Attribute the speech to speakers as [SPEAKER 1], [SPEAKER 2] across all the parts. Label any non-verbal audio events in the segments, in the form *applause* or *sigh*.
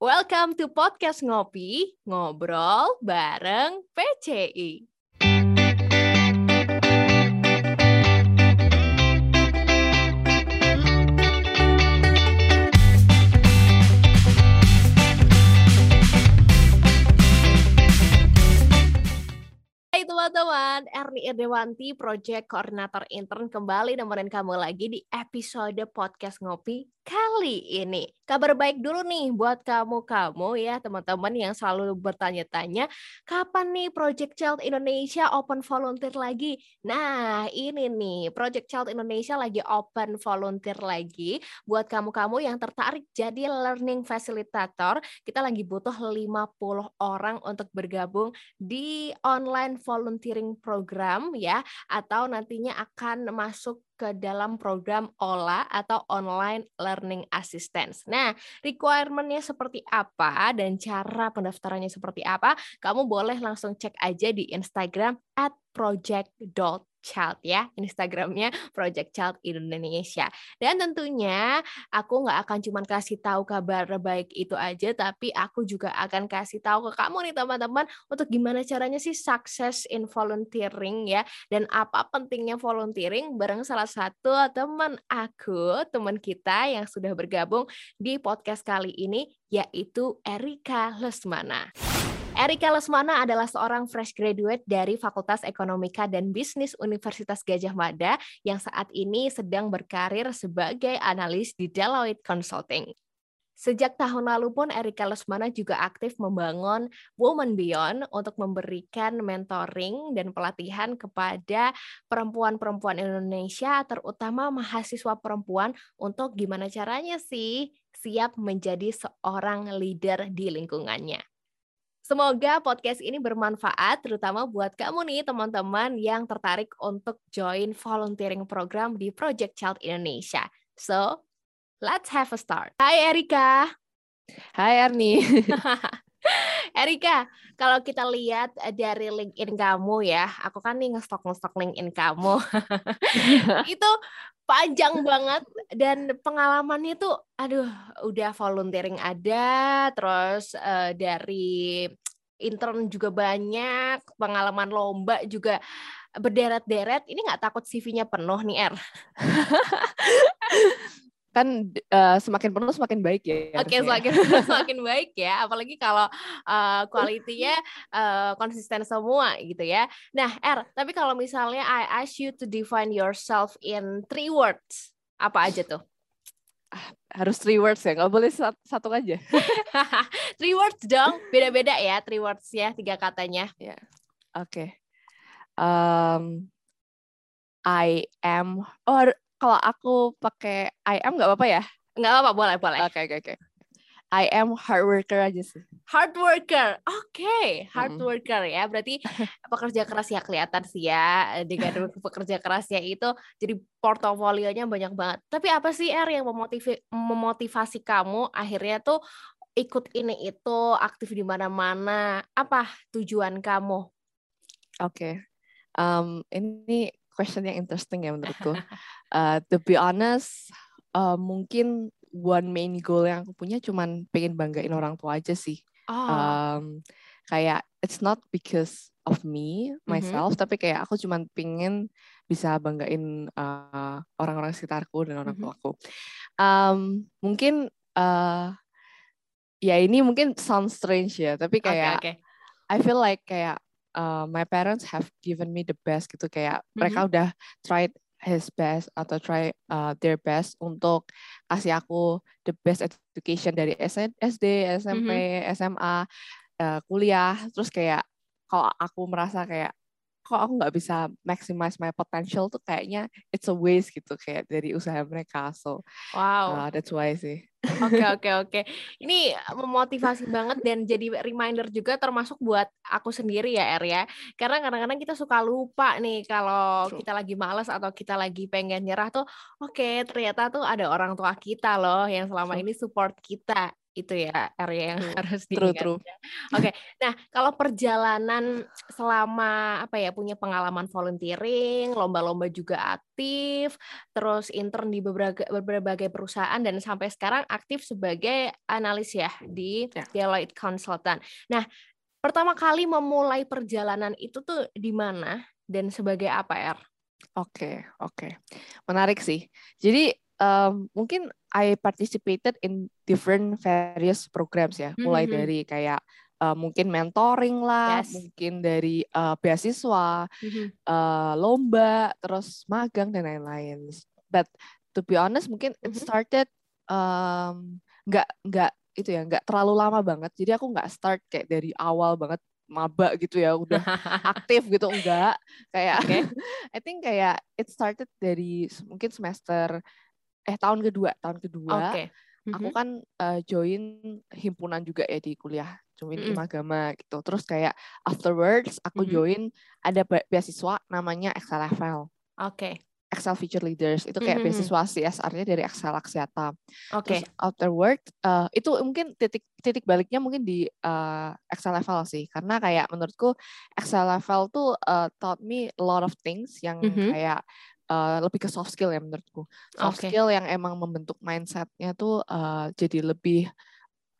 [SPEAKER 1] Welcome to podcast Ngopi, ngobrol bareng PCI. Hai teman-teman, Erni Irdewanti, Project Koordinator Intern kembali nemenin kamu lagi di episode podcast Ngopi kali ini. Kabar baik dulu nih buat kamu-kamu ya teman-teman yang selalu bertanya-tanya kapan nih Project Child Indonesia open volunteer lagi. Nah ini nih Project Child Indonesia lagi open volunteer lagi buat kamu-kamu yang tertarik jadi learning facilitator. Kita lagi butuh 50 orang untuk bergabung di online volunteering program ya atau nantinya akan masuk ke dalam program OLA atau Online Learning Assistance. Nah, requirement-nya seperti apa dan cara pendaftarannya seperti apa, kamu boleh langsung cek aja di Instagram at project.child ya Instagramnya Project Child Indonesia dan tentunya aku nggak akan cuma kasih tahu kabar baik itu aja tapi aku juga akan kasih tahu ke kamu nih teman-teman untuk gimana caranya sih sukses in volunteering ya dan apa pentingnya volunteering bareng salah satu teman aku teman kita yang sudah bergabung di podcast kali ini yaitu Erika Lesmana. Erika Lesmana adalah seorang fresh graduate dari Fakultas Ekonomika dan Bisnis Universitas Gajah Mada yang saat ini sedang berkarir sebagai analis di Deloitte Consulting. Sejak tahun lalu pun Erika Lesmana juga aktif membangun Woman Beyond untuk memberikan mentoring dan pelatihan kepada perempuan-perempuan Indonesia, terutama mahasiswa perempuan untuk gimana caranya sih siap menjadi seorang leader di lingkungannya. Semoga podcast ini bermanfaat terutama buat kamu nih teman-teman yang tertarik untuk join volunteering program di Project Child Indonesia. So, let's have a start. Hai Erika.
[SPEAKER 2] Hai Erni. *laughs*
[SPEAKER 1] Erika, kalau kita lihat dari LinkedIn kamu ya, aku kan nih ngestok-ngestok LinkedIn kamu. *laughs* itu panjang banget dan pengalamannya tuh aduh udah volunteering ada terus uh, dari intern juga banyak pengalaman lomba juga berderet-deret ini nggak takut CV-nya penuh nih Er *laughs*
[SPEAKER 2] kan uh, semakin penuh semakin baik ya.
[SPEAKER 1] Oke, okay, semakin penuh *laughs* semakin baik ya, apalagi kalau uh, kualitinya uh, konsisten semua gitu ya. Nah, Er, tapi kalau misalnya I ask you to define yourself in three words, apa aja tuh?
[SPEAKER 2] Ah, harus three words ya, nggak boleh satu aja. *laughs*
[SPEAKER 1] three words dong, beda-beda ya three words ya, tiga katanya.
[SPEAKER 2] Ya, yeah. oke. Okay. Um, I am, or kalau aku pakai I am nggak apa-apa ya?
[SPEAKER 1] Nggak apa-apa, boleh, boleh.
[SPEAKER 2] Oke, okay, oke, okay, oke. Okay. I am hard worker aja sih.
[SPEAKER 1] Hard worker, oke, okay. hard hmm. worker ya. Berarti *laughs* pekerja keras ya kelihatan sih ya dengan *laughs* pekerja kerasnya itu jadi portofolionya banyak banget. Tapi apa sih R yang memotivasi, memotivasi kamu akhirnya tuh ikut ini itu aktif di mana-mana? Apa tujuan kamu?
[SPEAKER 2] Oke, okay. um, ini question yang interesting ya menurutku. uh, *laughs* to be honest, uh, mungkin one main goal yang aku punya cuman pengen banggain orang tua aja sih. Oh. Um, kayak it's not because of me mm-hmm. myself, mm-hmm. tapi kayak aku cuman pengen bisa banggain uh, orang-orang sekitarku dan orang mm-hmm. tuaku. Um, mungkin uh, ya ini mungkin sound strange ya, tapi kayak okay, okay. I feel like kayak uh, my parents have given me the best gitu kayak mm-hmm. mereka udah tried his best atau try uh, their best untuk kasih aku the best education dari SD, SMP, mm-hmm. SMA, uh, kuliah. Terus kayak kalau aku merasa kayak kok aku nggak bisa maximize my potential tuh kayaknya it's a waste gitu kayak dari usaha mereka. So wow, uh, that's why sih.
[SPEAKER 1] Oke *laughs* oke oke. Ini memotivasi banget dan jadi reminder juga termasuk buat aku sendiri ya Er ya. Karena kadang-kadang kita suka lupa nih kalau kita lagi males atau kita lagi pengen nyerah tuh oke okay, ternyata tuh ada orang tua kita loh yang selama ini support kita itu ya area yang
[SPEAKER 2] True.
[SPEAKER 1] harus
[SPEAKER 2] True,
[SPEAKER 1] diingat.
[SPEAKER 2] true.
[SPEAKER 1] Oke, nah kalau perjalanan selama apa ya punya pengalaman volunteering, lomba-lomba juga aktif, terus intern di beberapa berbagai perusahaan dan sampai sekarang aktif sebagai analis ya di
[SPEAKER 2] Ya.
[SPEAKER 1] Deloitte Consultant. Nah, pertama kali memulai perjalanan itu tuh di mana dan sebagai apa, Er?
[SPEAKER 2] Oke, oke. Menarik sih. Jadi um, mungkin I participated in different various programs ya, mulai
[SPEAKER 1] Mhm.
[SPEAKER 2] dari kayak uh, mungkin mentoring lah,
[SPEAKER 1] Yes.
[SPEAKER 2] mungkin dari uh, beasiswa, uh, lomba, terus magang dan lain-lain. But to be honest, mungkin it
[SPEAKER 1] Mhm.
[SPEAKER 2] started um, nggak nggak itu ya, nggak terlalu lama banget. Jadi aku nggak start kayak dari awal banget maba gitu ya, udah *laughs* aktif gitu enggak. Kayak
[SPEAKER 1] Oke. *laughs*
[SPEAKER 2] I think kayak it started dari mungkin semester eh tahun kedua, tahun kedua.
[SPEAKER 1] Oke.
[SPEAKER 2] Aku
[SPEAKER 1] Mhm.
[SPEAKER 2] kan uh, join himpunan juga ya di kuliah, join
[SPEAKER 1] Mm-mm.
[SPEAKER 2] Imagama gitu. Terus kayak afterwards aku
[SPEAKER 1] Mhm.
[SPEAKER 2] join ada be- beasiswa namanya XLFL.
[SPEAKER 1] Oke.
[SPEAKER 2] Excel Future Leaders itu kayak
[SPEAKER 1] Mhm.
[SPEAKER 2] beasiswa CSR-nya dari Excel Axiata.
[SPEAKER 1] Oke.
[SPEAKER 2] Terus afterward uh, itu mungkin titik titik baliknya mungkin di uh, Excel level sih karena kayak menurutku Excel level tuh uh, taught me a lot of things yang
[SPEAKER 1] Mhm.
[SPEAKER 2] kayak uh, lebih ke soft skill ya menurutku soft
[SPEAKER 1] Oke.
[SPEAKER 2] skill yang emang membentuk mindsetnya tuh uh, jadi lebih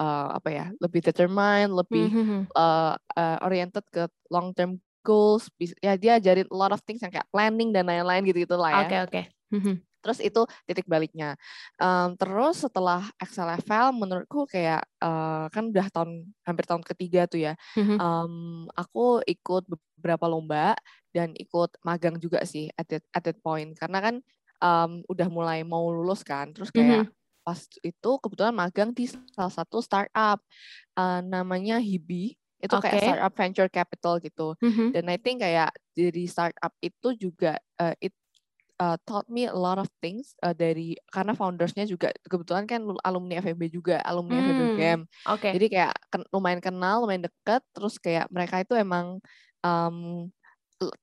[SPEAKER 2] uh, apa ya lebih determined lebih
[SPEAKER 1] Mhm.
[SPEAKER 2] uh, uh, oriented ke long term goals ya dia ajarin a lot of things yang kayak planning dan lain-lain gitu gitu lah ya
[SPEAKER 1] Oke, oke. Mhm.
[SPEAKER 2] Terus itu titik baliknya. Em, terus setelah Excel level, menurutku kayak eh, kan udah tahun hampir tahun ketiga tuh ya.
[SPEAKER 1] Mhm.
[SPEAKER 2] Em, aku ikut beberapa lomba dan ikut magang juga sih at that, at that point. Karena kan em, udah mulai mau lulus kan. Terus kayak pas itu kebetulan magang di salah satu startup eh, namanya Hibi. Itu kayak
[SPEAKER 1] Oke.
[SPEAKER 2] startup venture capital gitu
[SPEAKER 1] Mhm.
[SPEAKER 2] dan I think kayak dari startup itu juga uh, it uh, taught me a lot of things uh, dari karena foundersnya juga kebetulan kan alumni FEB juga alumni FEB
[SPEAKER 1] Hmm,
[SPEAKER 2] UGM
[SPEAKER 1] Oke.
[SPEAKER 2] jadi kayak ken- lumayan kenal lumayan deket terus kayak mereka itu emang um,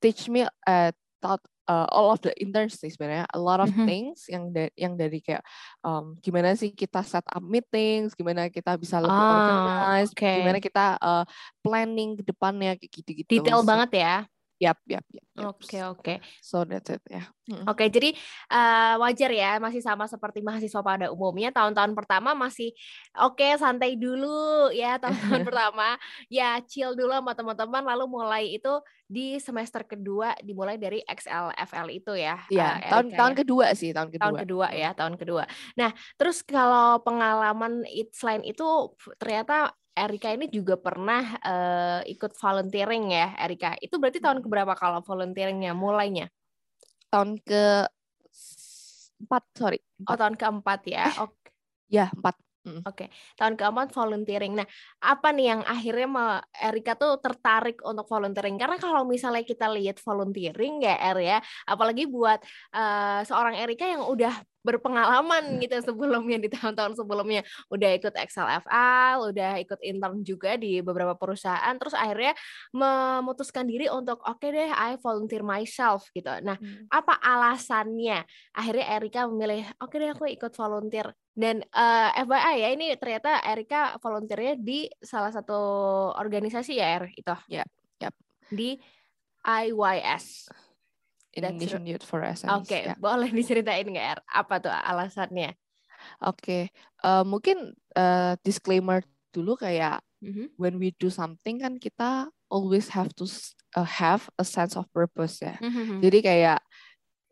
[SPEAKER 2] teach me uh, taught uh, all of the interns sih sebenarnya a lot of
[SPEAKER 1] Mhm.
[SPEAKER 2] things yang da- yang dari kayak um, gimana sih kita set up meetings gimana kita bisa lebih
[SPEAKER 1] Ah,
[SPEAKER 2] organized
[SPEAKER 1] oke.
[SPEAKER 2] gimana kita uh, planning ke depannya kayak gitu-gitu
[SPEAKER 1] Detail banget ya.
[SPEAKER 2] Yap, yap, yap.
[SPEAKER 1] Oke, oke.
[SPEAKER 2] So that's it ya. Mm.
[SPEAKER 1] Oke, jadi eh, wajar ya, masih sama seperti mahasiswa pada umumnya. Tahun-tahun pertama masih oke, santai dulu ya. *laughs* Tahun-tahun pertama ya chill dulu sama teman-teman. Lalu mulai itu di semester kedua dimulai dari XLFL itu ya.
[SPEAKER 2] Iya, tahun
[SPEAKER 1] Erika
[SPEAKER 2] tahun
[SPEAKER 1] ya.
[SPEAKER 2] kedua sih, tahun kedua.
[SPEAKER 1] tahun kedua ya tahun kedua. Nah terus kalau pengalaman it, selain itu ternyata Erika ini juga pernah eh, ikut volunteering ya Erika. Itu berarti tahun
[SPEAKER 2] Hmm.
[SPEAKER 1] keberapa kalau volunteeringnya mulainya?
[SPEAKER 2] Tahun ke empat, sorry.
[SPEAKER 1] Oh
[SPEAKER 2] Empat.
[SPEAKER 1] tahun keempat ya. Oke.
[SPEAKER 2] Ya, empat.
[SPEAKER 1] Oke, tahun keempat volunteering. Nah, apa nih yang akhirnya me- Erika tuh tertarik untuk volunteering? Karena kalau misalnya kita lihat volunteering ya Er ya, apalagi buat eh, seorang Erika yang udah berpengalaman gitu sebelumnya di tahun-tahun sebelumnya udah ikut XLFL, udah ikut intern juga di beberapa perusahaan, terus akhirnya memutuskan diri untuk oke deh, I volunteer myself gitu. Nah,
[SPEAKER 2] Hmm.
[SPEAKER 1] apa alasannya akhirnya Erika memilih oke deh aku ikut volunteer dan eh FYI ya ini ternyata Erika volunteernya di salah satu organisasi ya Er itu
[SPEAKER 2] Ya, yap.
[SPEAKER 1] di IYS
[SPEAKER 2] Indonesian Youth for
[SPEAKER 1] oke
[SPEAKER 2] ya.
[SPEAKER 1] boleh diceritain nggak Er apa tuh alasannya
[SPEAKER 2] Oke, Eh, mungkin eh, disclaimer dulu kayak
[SPEAKER 1] Mhm.
[SPEAKER 2] when we do something kan kita always have to uh, have a sense of purpose ya.
[SPEAKER 1] Mhm.
[SPEAKER 2] Jadi kayak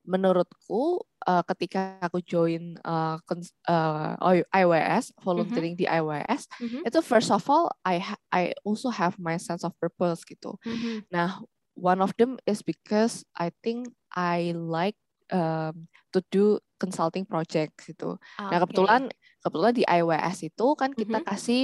[SPEAKER 2] menurutku uh, ketika aku join uh, uh, IWS, volunteering di IWS,
[SPEAKER 1] Mhm.
[SPEAKER 2] itu first of all I ha- I also have my sense of purpose gitu.
[SPEAKER 1] Mhm.
[SPEAKER 2] Nah, one of them is because I think I like um, to do consulting projects gitu. Nah,
[SPEAKER 1] Oke.
[SPEAKER 2] kebetulan kebetulan di IWS itu kan kita
[SPEAKER 1] Mhm.
[SPEAKER 2] kasih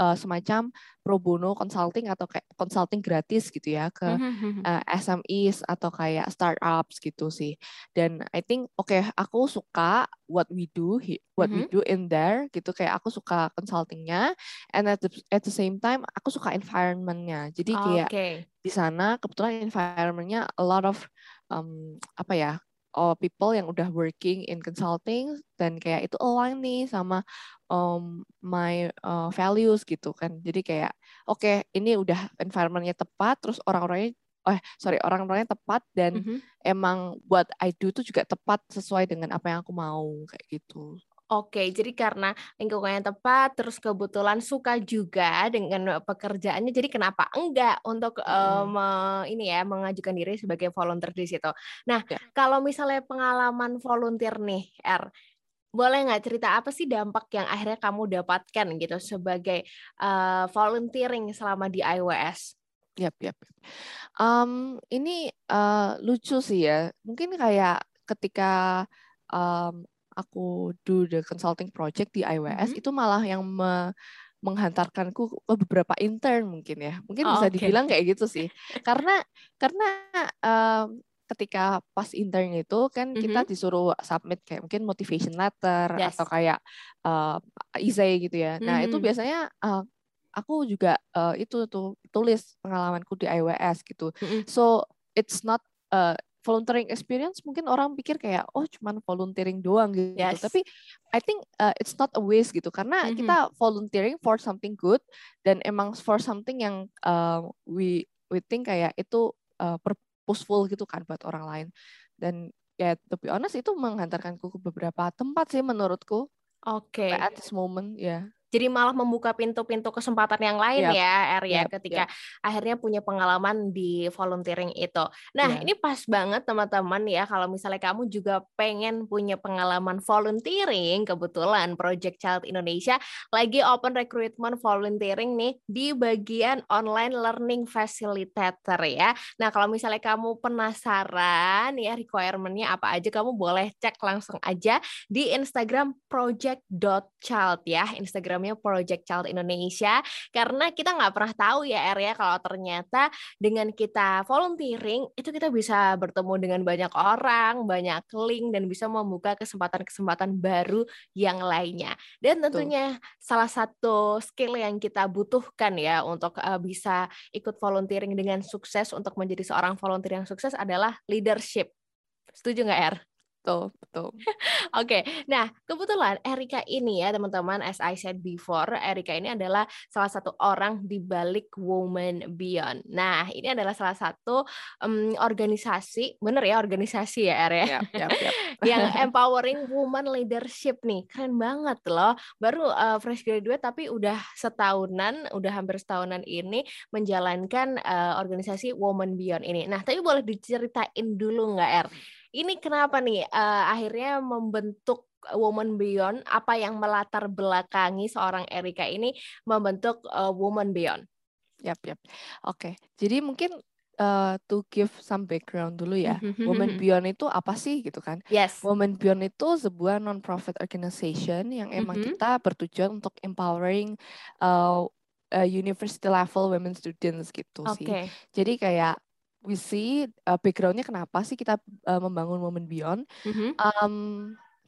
[SPEAKER 2] uh, semacam pro bono consulting atau kayak consulting gratis gitu ya ke uh, SMEs atau kayak startups gitu sih. Dan I think oke aku suka what we do what we
[SPEAKER 1] Mhm.
[SPEAKER 2] do in there gitu kayak aku suka consultingnya and at the, at the same time aku suka environmentnya. Jadi kayak
[SPEAKER 1] Oke.
[SPEAKER 2] di sana kebetulan environmentnya a lot of um, apa ya oh, people yang udah working in consulting dan kayak itu align nih sama um, my uh, values gitu kan. Jadi kayak oke okay, ini udah environmentnya tepat, terus orang-orangnya oh sorry orang-orangnya tepat dan mm-hmm. emang buat I do tuh juga tepat sesuai dengan apa yang aku mau kayak gitu.
[SPEAKER 1] Oke, jadi karena lingkungannya tepat, terus kebetulan suka juga dengan pekerjaannya, jadi kenapa enggak untuk hmm. um, ini ya mengajukan diri sebagai volunteer di situ. Nah, ya. kalau misalnya pengalaman volunteer nih, R, boleh nggak cerita apa sih dampak yang akhirnya kamu dapatkan gitu sebagai uh, volunteering selama di IWS?
[SPEAKER 2] Yap, yap. Um, ini uh, lucu sih ya. Mungkin kayak ketika um, aku do the consulting project di IWS mm-hmm. itu malah yang me menghantarkanku ke beberapa intern mungkin ya. Mungkin oh, bisa okay. dibilang kayak gitu sih. karena karena um, ketika pas intern itu kan mm-hmm. kita disuruh submit kayak mungkin motivation letter yes. atau kayak uh, essay gitu ya. Mm-hmm. Nah, itu biasanya uh, aku juga uh, itu tuh tulis pengalamanku di IWS gitu. Mm-hmm. So it's not uh, volunteering experience mungkin orang pikir kayak oh cuman volunteering doang gitu. Yes. Tapi I think uh, it's not a waste gitu karena mm-hmm. kita volunteering for something good dan emang for something yang uh, we we think kayak itu uh, purposeful gitu kan buat orang lain. Dan ya to be honest itu menghantarkanku ke beberapa tempat sih menurutku.
[SPEAKER 1] Oke. Okay.
[SPEAKER 2] At this moment ya. Yeah
[SPEAKER 1] jadi malah membuka pintu-pintu kesempatan yang lain yep. ya Er ya yep. ketika yep. akhirnya punya pengalaman di volunteering itu. Nah, yeah. ini pas banget teman-teman ya kalau misalnya kamu juga pengen punya pengalaman volunteering, kebetulan Project Child Indonesia lagi open recruitment volunteering nih di bagian online learning facilitator ya. Nah, kalau misalnya kamu penasaran ya requirement-nya apa aja kamu boleh cek langsung aja di Instagram project.child ya. Instagram Instagramnya Project Child Indonesia karena kita nggak pernah tahu ya Er ya kalau ternyata dengan kita volunteering itu kita bisa bertemu dengan banyak orang, banyak link dan bisa membuka kesempatan-kesempatan baru yang lainnya. Dan tentunya Tuh. salah satu skill yang kita butuhkan ya untuk uh, bisa ikut volunteering dengan sukses untuk menjadi seorang volunteer yang sukses adalah leadership. Setuju nggak Er?
[SPEAKER 2] Betul betul. *laughs*
[SPEAKER 1] Oke okay. nah kebetulan Erika ini ya teman-teman as I said before Erika ini adalah salah satu orang di balik Women Beyond. Nah ini adalah salah satu um, organisasi bener ya organisasi ya Er ya? Yep, yep, yep. *laughs* yang empowering woman leadership nih. Keren banget loh. Baru uh, fresh graduate tapi udah setahunan udah hampir setahunan ini menjalankan uh, organisasi Women Beyond ini. Nah tapi boleh diceritain dulu nggak Er ini kenapa nih uh, akhirnya membentuk Woman Beyond? Apa yang melatar belakangi seorang Erika ini membentuk uh, Woman Beyond?
[SPEAKER 2] Yap, yap. Oke. Okay. Jadi mungkin uh, to give some background dulu ya. Mm-hmm, Women mm-hmm. Beyond itu apa sih gitu kan?
[SPEAKER 1] Yes.
[SPEAKER 2] Women Beyond itu sebuah non-profit organization yang emang mm-hmm. kita bertujuan untuk empowering uh, uh, university level women students gitu okay. sih. Jadi kayak we see uh, backgroundnya kenapa sih kita uh, membangun Women Beyond. Mm-hmm. Um,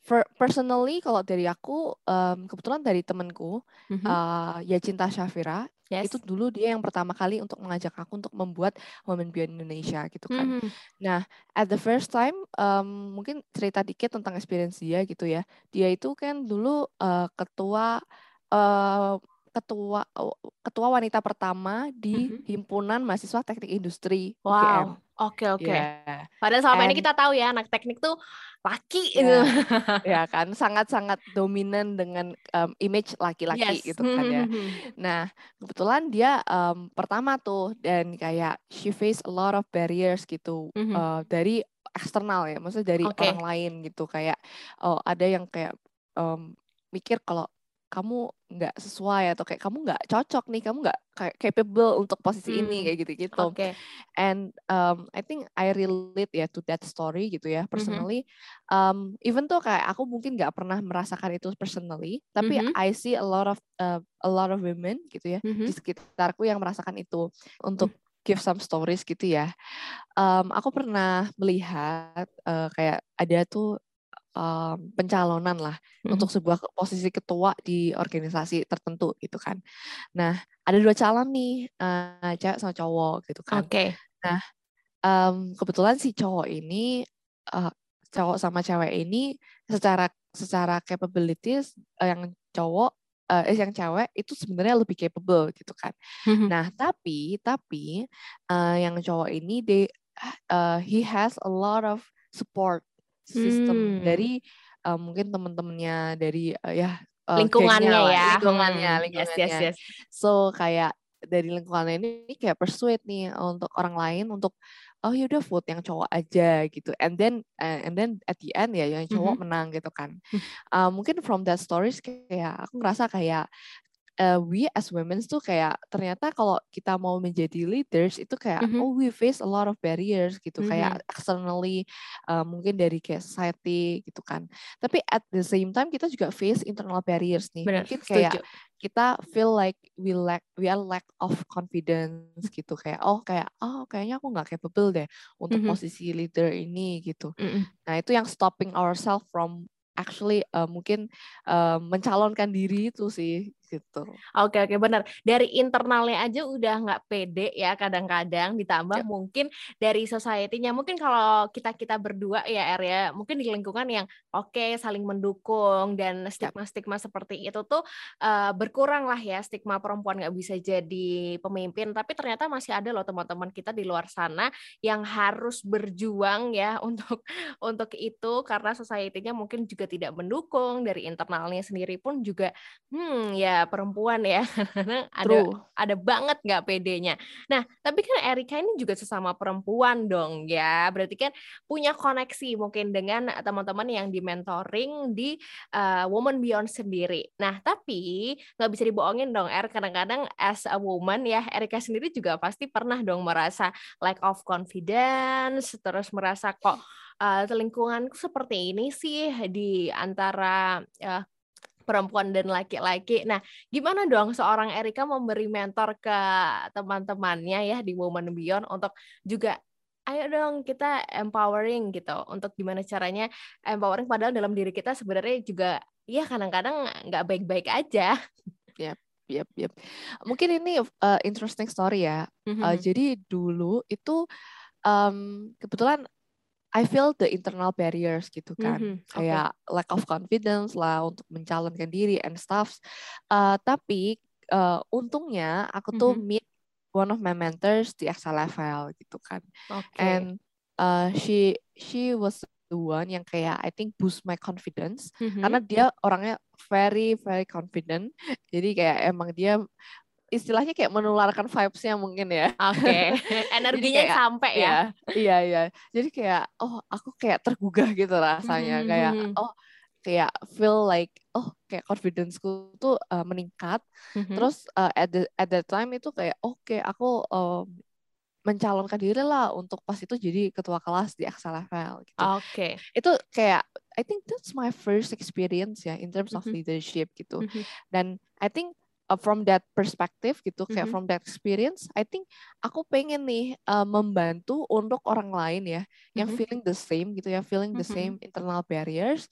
[SPEAKER 2] for personally kalau dari aku um, kebetulan dari temanku mm-hmm. uh, ya Cinta Syafira yes. itu dulu dia yang pertama kali untuk mengajak aku untuk membuat Women Beyond Indonesia gitu kan. Mm-hmm. Nah at the first time um, mungkin cerita dikit tentang experience dia gitu ya. Dia itu kan dulu uh, ketua uh, ketua ketua wanita pertama di mm-hmm. himpunan mahasiswa teknik industri
[SPEAKER 1] wow. UGM. Oke oke. Yeah. Padahal selama And, ini kita tahu ya anak teknik tuh laki
[SPEAKER 2] yeah. ya *laughs* kan sangat-sangat dominan dengan um, image laki-laki yes. gitu kan ya. Mm-hmm. Nah, kebetulan dia um, pertama tuh dan kayak she face a lot of barriers gitu mm-hmm. uh, dari eksternal ya, maksudnya dari okay. orang lain gitu kayak oh ada yang kayak um, mikir kalau kamu nggak sesuai atau kayak kamu nggak cocok nih kamu nggak kayak capable untuk posisi hmm. ini kayak gitu gitu
[SPEAKER 1] okay.
[SPEAKER 2] and um, I think I relate ya to that story gitu ya personally mm-hmm. um, even tuh kayak aku mungkin nggak pernah merasakan itu personally tapi mm-hmm. I see a lot of uh, a lot of women gitu ya mm-hmm. di sekitarku yang merasakan itu untuk mm give some stories gitu ya um, aku pernah melihat uh, kayak ada tuh um, pencalonan lah hmm. untuk sebuah posisi ketua di organisasi tertentu gitu kan. Nah ada dua calon nih uh, cewek sama cowok gitu kan.
[SPEAKER 1] Oke. Okay.
[SPEAKER 2] Nah um, kebetulan si cowok ini uh, cowok sama cewek ini secara secara capabilities uh, yang cowok uh, eh yang cewek itu sebenarnya lebih capable gitu kan.
[SPEAKER 1] Mhm.
[SPEAKER 2] Nah, tapi tapi uh, yang cowok ini they uh, he has a lot of support system
[SPEAKER 1] Hmm.
[SPEAKER 2] dari uh, mungkin teman-temannya dari uh, ya uh,
[SPEAKER 1] lingkungannya
[SPEAKER 2] lah,
[SPEAKER 1] ya.
[SPEAKER 2] lingkungannya,
[SPEAKER 1] Hmm,
[SPEAKER 2] lingkungannya.
[SPEAKER 1] Yes, yes, yes.
[SPEAKER 2] So kayak dari lingkungannya ini kayak persuade nih untuk orang lain untuk oh ya udah vote yang cowok aja gitu and then uh, and then at the end ya yang cowok
[SPEAKER 1] Mhm.
[SPEAKER 2] menang gitu kan
[SPEAKER 1] Hmm.
[SPEAKER 2] uh, mungkin from that stories kayak aku ngerasa kayak uh, we as women tuh kayak ternyata kalau kita mau menjadi leaders itu kayak
[SPEAKER 1] Mhm.
[SPEAKER 2] oh we face a lot of barriers gitu
[SPEAKER 1] Mhm.
[SPEAKER 2] kayak externally uh, mungkin dari kayak society gitu kan tapi at the same time kita juga face internal barriers nih
[SPEAKER 1] Benar,
[SPEAKER 2] mungkin kayak
[SPEAKER 1] setuju.
[SPEAKER 2] kita feel like we lack we are lack of confidence gitu kayak oh kayak oh kayaknya aku nggak capable deh untuk
[SPEAKER 1] Mhm.
[SPEAKER 2] posisi leader ini gitu
[SPEAKER 1] Mm-mm.
[SPEAKER 2] nah itu yang stopping ourselves from actually uh, mungkin uh, mencalonkan diri itu sih gitu
[SPEAKER 1] Oke oke benar. Dari internalnya aja udah nggak pede ya kadang-kadang ditambah
[SPEAKER 2] Yap.
[SPEAKER 1] mungkin dari society-nya. Mungkin kalau kita kita berdua ya Er ya, mungkin di lingkungan yang oke saling mendukung dan stigma-stigma seperti itu tuh eh, berkurang lah ya stigma perempuan nggak bisa jadi pemimpin. Tapi ternyata masih ada loh teman-teman kita di luar sana yang harus berjuang ya *laughs* untuk untuk itu karena society-nya mungkin juga tidak mendukung dari internalnya sendiri pun juga hmm ya perempuan ya *laughs* ada
[SPEAKER 2] true
[SPEAKER 1] ada banget nggak pedenya. Nah, tapi kan Erika ini juga sesama perempuan dong ya. Berarti kan punya koneksi mungkin dengan teman-teman yang di mentoring di uh, Woman Beyond sendiri. Nah, tapi nggak bisa dibohongin dong, Er. Kadang-kadang as a woman ya, Erika sendiri juga pasti pernah dong merasa lack of confidence, terus merasa kok uh, lingkunganku seperti ini sih di antara uh, perempuan dan laki-laki. Nah, gimana dong seorang Erika memberi mentor ke teman-temannya ya di Woman Beyond untuk juga ayo dong kita empowering gitu. Untuk gimana caranya empowering padahal dalam diri kita sebenarnya juga ya kadang-kadang nggak baik-baik aja.
[SPEAKER 2] Yap, yap, yap. Mungkin ini uh, interesting story ya. Uh, jadi dulu itu um, kebetulan I feel the internal barriers gitu kan,
[SPEAKER 1] Mhm, oke.
[SPEAKER 2] kayak lack of confidence lah untuk mencalonkan diri and stuff. Uh, tapi uh, untungnya aku tuh
[SPEAKER 1] Mhm.
[SPEAKER 2] meet one of my mentors di Excel level gitu kan,
[SPEAKER 1] Oke.
[SPEAKER 2] and uh, she she was the one yang kayak I think boost my confidence
[SPEAKER 1] Mhm.
[SPEAKER 2] karena dia orangnya very very confident, jadi kayak emang dia istilahnya kayak menularkan vibes-nya mungkin ya.
[SPEAKER 1] Oke, *laughs* energinya
[SPEAKER 2] kayak,
[SPEAKER 1] sampai ya.
[SPEAKER 2] Iya, iya, iya. Jadi kayak, oh aku kayak tergugah gitu rasanya.
[SPEAKER 1] Mhm,
[SPEAKER 2] Kayak,
[SPEAKER 1] mhm.
[SPEAKER 2] oh kayak feel like, oh kayak confidence-ku tuh uh, meningkat.
[SPEAKER 1] Mhm.
[SPEAKER 2] Terus uh, at the at that time itu kayak, oke aku um, mencalonkan diri lah untuk pas itu jadi ketua kelas di Excel level gitu.
[SPEAKER 1] Oke.
[SPEAKER 2] Itu kayak, I think that's my first experience ya in terms of
[SPEAKER 1] Mhm.
[SPEAKER 2] leadership gitu.
[SPEAKER 1] Mhm.
[SPEAKER 2] Dan I think uh, from that perspective gitu kayak
[SPEAKER 1] Mhm.
[SPEAKER 2] from that experience I think aku pengen nih uh, membantu untuk orang lain ya yang
[SPEAKER 1] Mhm.
[SPEAKER 2] feeling the same gitu ya feeling the
[SPEAKER 1] Mhm.
[SPEAKER 2] same internal barriers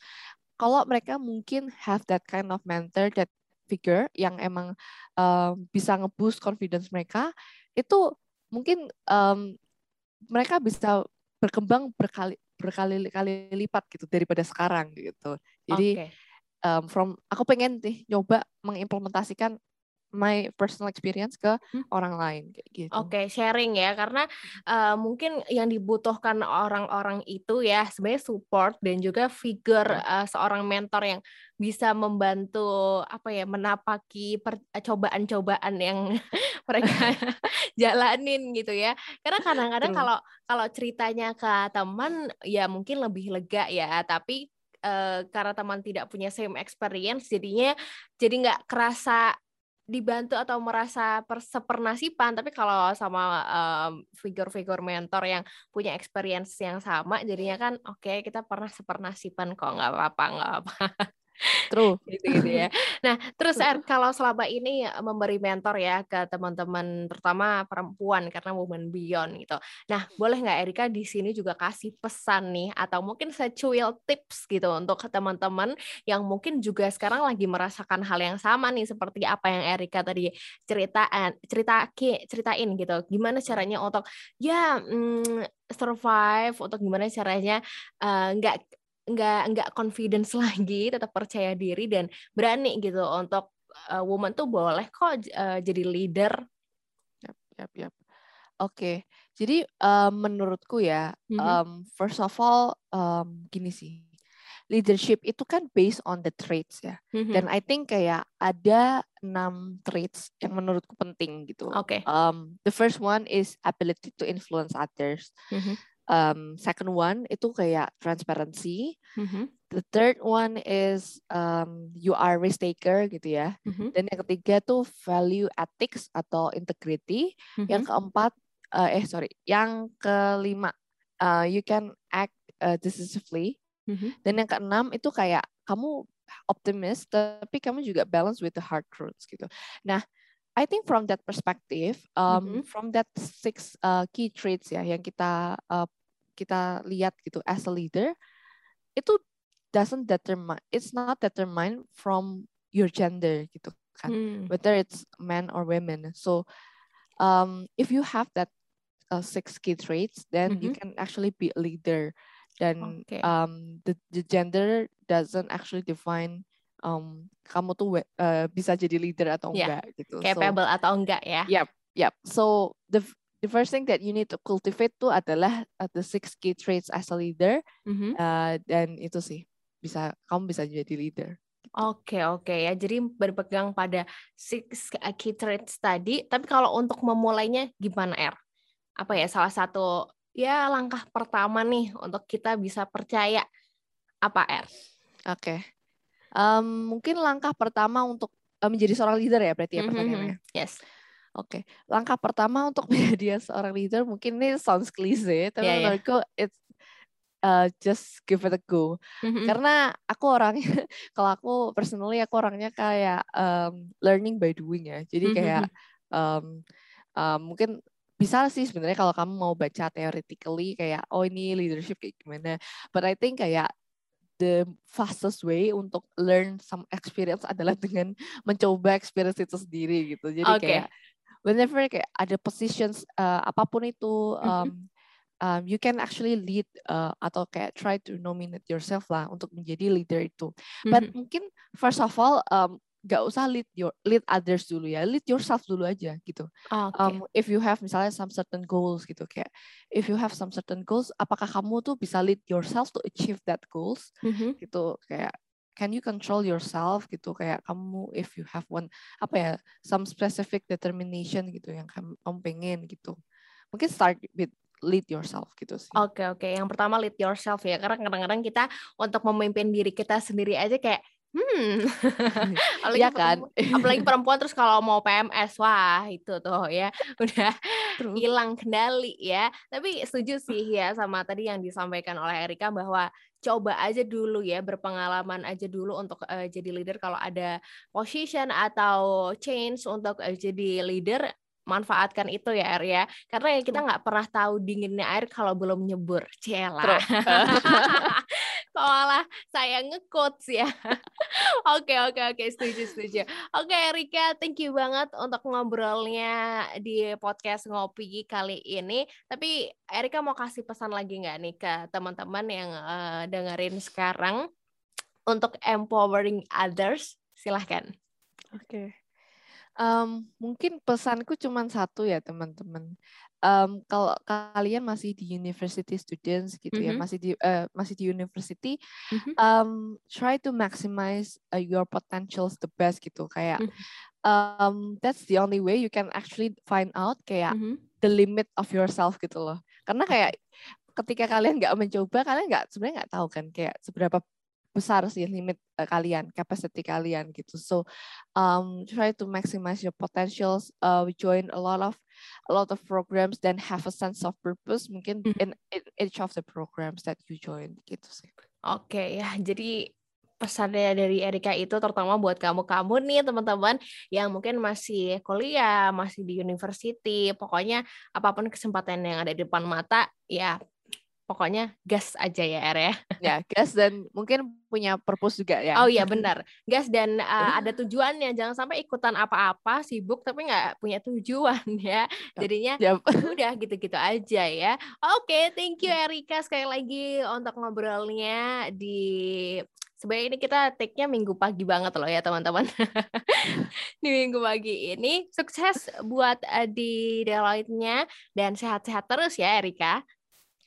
[SPEAKER 2] kalau mereka mungkin have that kind of mentor that figure yang emang um, bisa ngeboost confidence mereka itu mungkin um, mereka bisa berkembang berkali berkali-kali lipat gitu daripada sekarang gitu jadi
[SPEAKER 1] Oke.
[SPEAKER 2] Um, from aku pengen nih nyoba mengimplementasikan my personal experience ke
[SPEAKER 1] Hmm.
[SPEAKER 2] orang lain kayak gitu.
[SPEAKER 1] Oke, sharing ya, karena uh, mungkin yang dibutuhkan orang-orang itu ya sebenarnya support dan juga figure uh, seorang mentor yang bisa membantu apa ya menapaki per- cobaan-cobaan yang *laughs* mereka *laughs* jalanin gitu ya. Karena kadang-kadang kalau kalau ceritanya ke teman ya mungkin lebih lega ya, tapi uh, karena teman tidak punya same experience jadinya jadi nggak kerasa dibantu atau merasa per, sepernasipan. Tapi kalau sama um, figur-figur mentor yang punya experience yang sama jadinya kan oke kita pernah sepernasipan kok nggak apa-apa nggak apa
[SPEAKER 2] True. *laughs*
[SPEAKER 1] gitu gitu ya. Nah terus Er kalau selama ini memberi mentor ya ke teman-teman terutama perempuan karena woman beyond gitu. Nah boleh nggak Erika di sini juga kasih pesan nih atau mungkin secuil tips gitu untuk teman-teman yang mungkin juga sekarang lagi merasakan hal yang sama nih seperti apa yang Erika tadi ceritaan cerita ceritain gitu. Gimana caranya untuk ya mm, survive untuk gimana caranya nggak uh, nggak nggak confidence *laughs* lagi, tetap percaya diri dan berani gitu untuk uh, woman tuh boleh kok uh, jadi leader.
[SPEAKER 2] Yap, yap, yap. Oke, okay. jadi uh, menurutku ya, mm -hmm. um, first of all, um, gini sih, leadership itu kan based on the traits ya. Mm-hmm. Dan I think kayak ada enam traits yang menurutku penting gitu.
[SPEAKER 1] Oke. Okay.
[SPEAKER 2] Um, the first one is ability to influence others. Mm-hmm. Um, second one itu kayak transparency. Mm-hmm. The third one is um, you are risk taker gitu ya. Mm-hmm. Dan yang ketiga tuh value ethics atau integrity. Mm-hmm. Yang keempat, uh, eh sorry, yang kelima uh, you can act uh, decisively. Mm-hmm. Dan yang keenam itu kayak kamu optimis tapi kamu juga balance with the hard truths gitu. Nah, I think from that perspective, um, mm-hmm. from that six uh, key traits ya yang kita uh, kita lihat gitu as a leader, itu doesn't determine, it's not determined from your gender gitu kan, mm. whether it's men or women. So, um, if you have that uh, six key traits, then mm-hmm. you can actually be a leader dan okay. um, the, the gender doesn't actually define um, kamu tuh uh, bisa jadi leader atau yeah. enggak gitu.
[SPEAKER 1] Capable so, atau enggak ya.
[SPEAKER 2] Yep, yep. So the the first thing that you need to cultivate tuh adalah uh, the six key traits as a leader. Mm-hmm. Uh, dan itu sih bisa kamu bisa jadi leader.
[SPEAKER 1] Oke okay, oke okay. ya. Jadi berpegang pada six key traits tadi. Tapi kalau untuk memulainya gimana R? Apa ya salah satu ya langkah pertama nih untuk kita bisa percaya apa R?
[SPEAKER 2] Oke. Okay. Um, mungkin langkah pertama untuk uh, menjadi seorang leader ya berarti ya pertanyaannya.
[SPEAKER 1] Mm-hmm. Yes.
[SPEAKER 2] Oke, okay. langkah pertama untuk *laughs* menjadi seorang leader mungkin ini sounds cliche, tapi yeah, menurutku yeah. it's uh, just give it a go. Mm-hmm. Karena aku orangnya, *laughs* kalau aku personally aku orangnya kayak um, learning by doing ya. Jadi kayak um, um, mungkin bisa sih sebenarnya kalau kamu mau baca theoretically kayak oh ini leadership kayak gimana but I think kayak the fastest way untuk learn some experience adalah *laughs* dengan mencoba experience itu sendiri gitu jadi okay. kayak whenever kayak ada positions uh, apa pun itu um, mm-hmm. um, you can actually lead uh, atau kayak try to nominate yourself lah untuk menjadi leader itu. But mm-hmm. mungkin first of all um, gak usah lead your lead others dulu ya lead yourself dulu aja gitu
[SPEAKER 1] oh, okay.
[SPEAKER 2] um, if you have misalnya some certain goals gitu kayak if you have some certain goals apakah kamu tuh bisa lead yourself to achieve that goals mm-hmm. gitu kayak can you control yourself gitu kayak kamu if you have one apa ya some specific determination gitu yang kamu, kamu pengen gitu mungkin start with lead yourself gitu sih.
[SPEAKER 1] Oke okay, oke, okay. yang pertama lead yourself ya, karena kadang-kadang kita untuk memimpin diri kita sendiri aja kayak Hmm. *laughs* apalagi
[SPEAKER 2] ya kan?
[SPEAKER 1] Perempuan, *laughs* apalagi perempuan terus kalau mau PMS wah itu tuh ya *laughs* udah hilang kendali ya. Tapi setuju sih ya sama tadi yang disampaikan oleh Erika bahwa coba aja dulu ya berpengalaman aja dulu untuk uh, jadi leader. Kalau ada position atau change untuk uh, jadi leader manfaatkan itu ya air ya. Karena ya kita nggak pernah tahu dinginnya air kalau belum nyebur cela *laughs* malah saya ngecoach ya. *laughs* Oke oke oke. Setuju setuju. Oke Erika thank you banget untuk ngobrolnya di podcast ngopi kali ini. Tapi Erika mau kasih pesan lagi nggak nih ke teman-teman yang uh, dengerin sekarang untuk empowering others? Silahkan.
[SPEAKER 2] Oke. okay Um, mungkin pesanku cuma satu ya teman-teman. Um, kalau kalian masih di university students gitu mm-hmm. ya, masih di uh, masih di university, mm-hmm. um, try to maximize uh, your potentials the best gitu. Kayak mm-hmm. um, that's the only way you can actually find out kayak mm-hmm. the limit of yourself gitu loh. Karena kayak ketika kalian nggak mencoba, kalian nggak sebenarnya nggak tahu kan kayak seberapa besar sih limit uh, kalian, capacity kalian gitu. So um, try to maximize your potentials. Uh, join a lot of a lot of programs then have a sense of purpose mungkin mm. in, in each of the programs that you join gitu sih.
[SPEAKER 1] Oke okay, ya, jadi pesannya dari Erika itu terutama buat kamu-kamu nih teman-teman yang mungkin masih kuliah, masih di university, pokoknya apa pun kesempatan yang ada di depan mata ya pokoknya gas aja ya Er ya.
[SPEAKER 2] Ya, gas dan mungkin punya purpose juga ya.
[SPEAKER 1] Oh iya benar, gas dan uh, ada tujuannya. Jangan sampai ikutan apa-apa, sibuk tapi nggak punya tujuan *laughs* ya. Jadinya
[SPEAKER 2] Yap.
[SPEAKER 1] udah gitu-gitu aja ya. Oke, thank you Erika sekali lagi untuk ngobrolnya di sebenarnya ini kita take-nya minggu pagi banget loh ya teman-teman. *laughs* di minggu pagi ini sukses buat uh, di Deloitte-nya dan sehat-sehat terus ya Erika.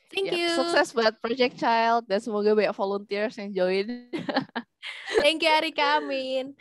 [SPEAKER 1] Thank
[SPEAKER 2] Yap,
[SPEAKER 1] you.
[SPEAKER 2] Sukses buat Project Child dan semoga banyak volunteers yang join. *laughs*
[SPEAKER 1] Thank you Erika, amin.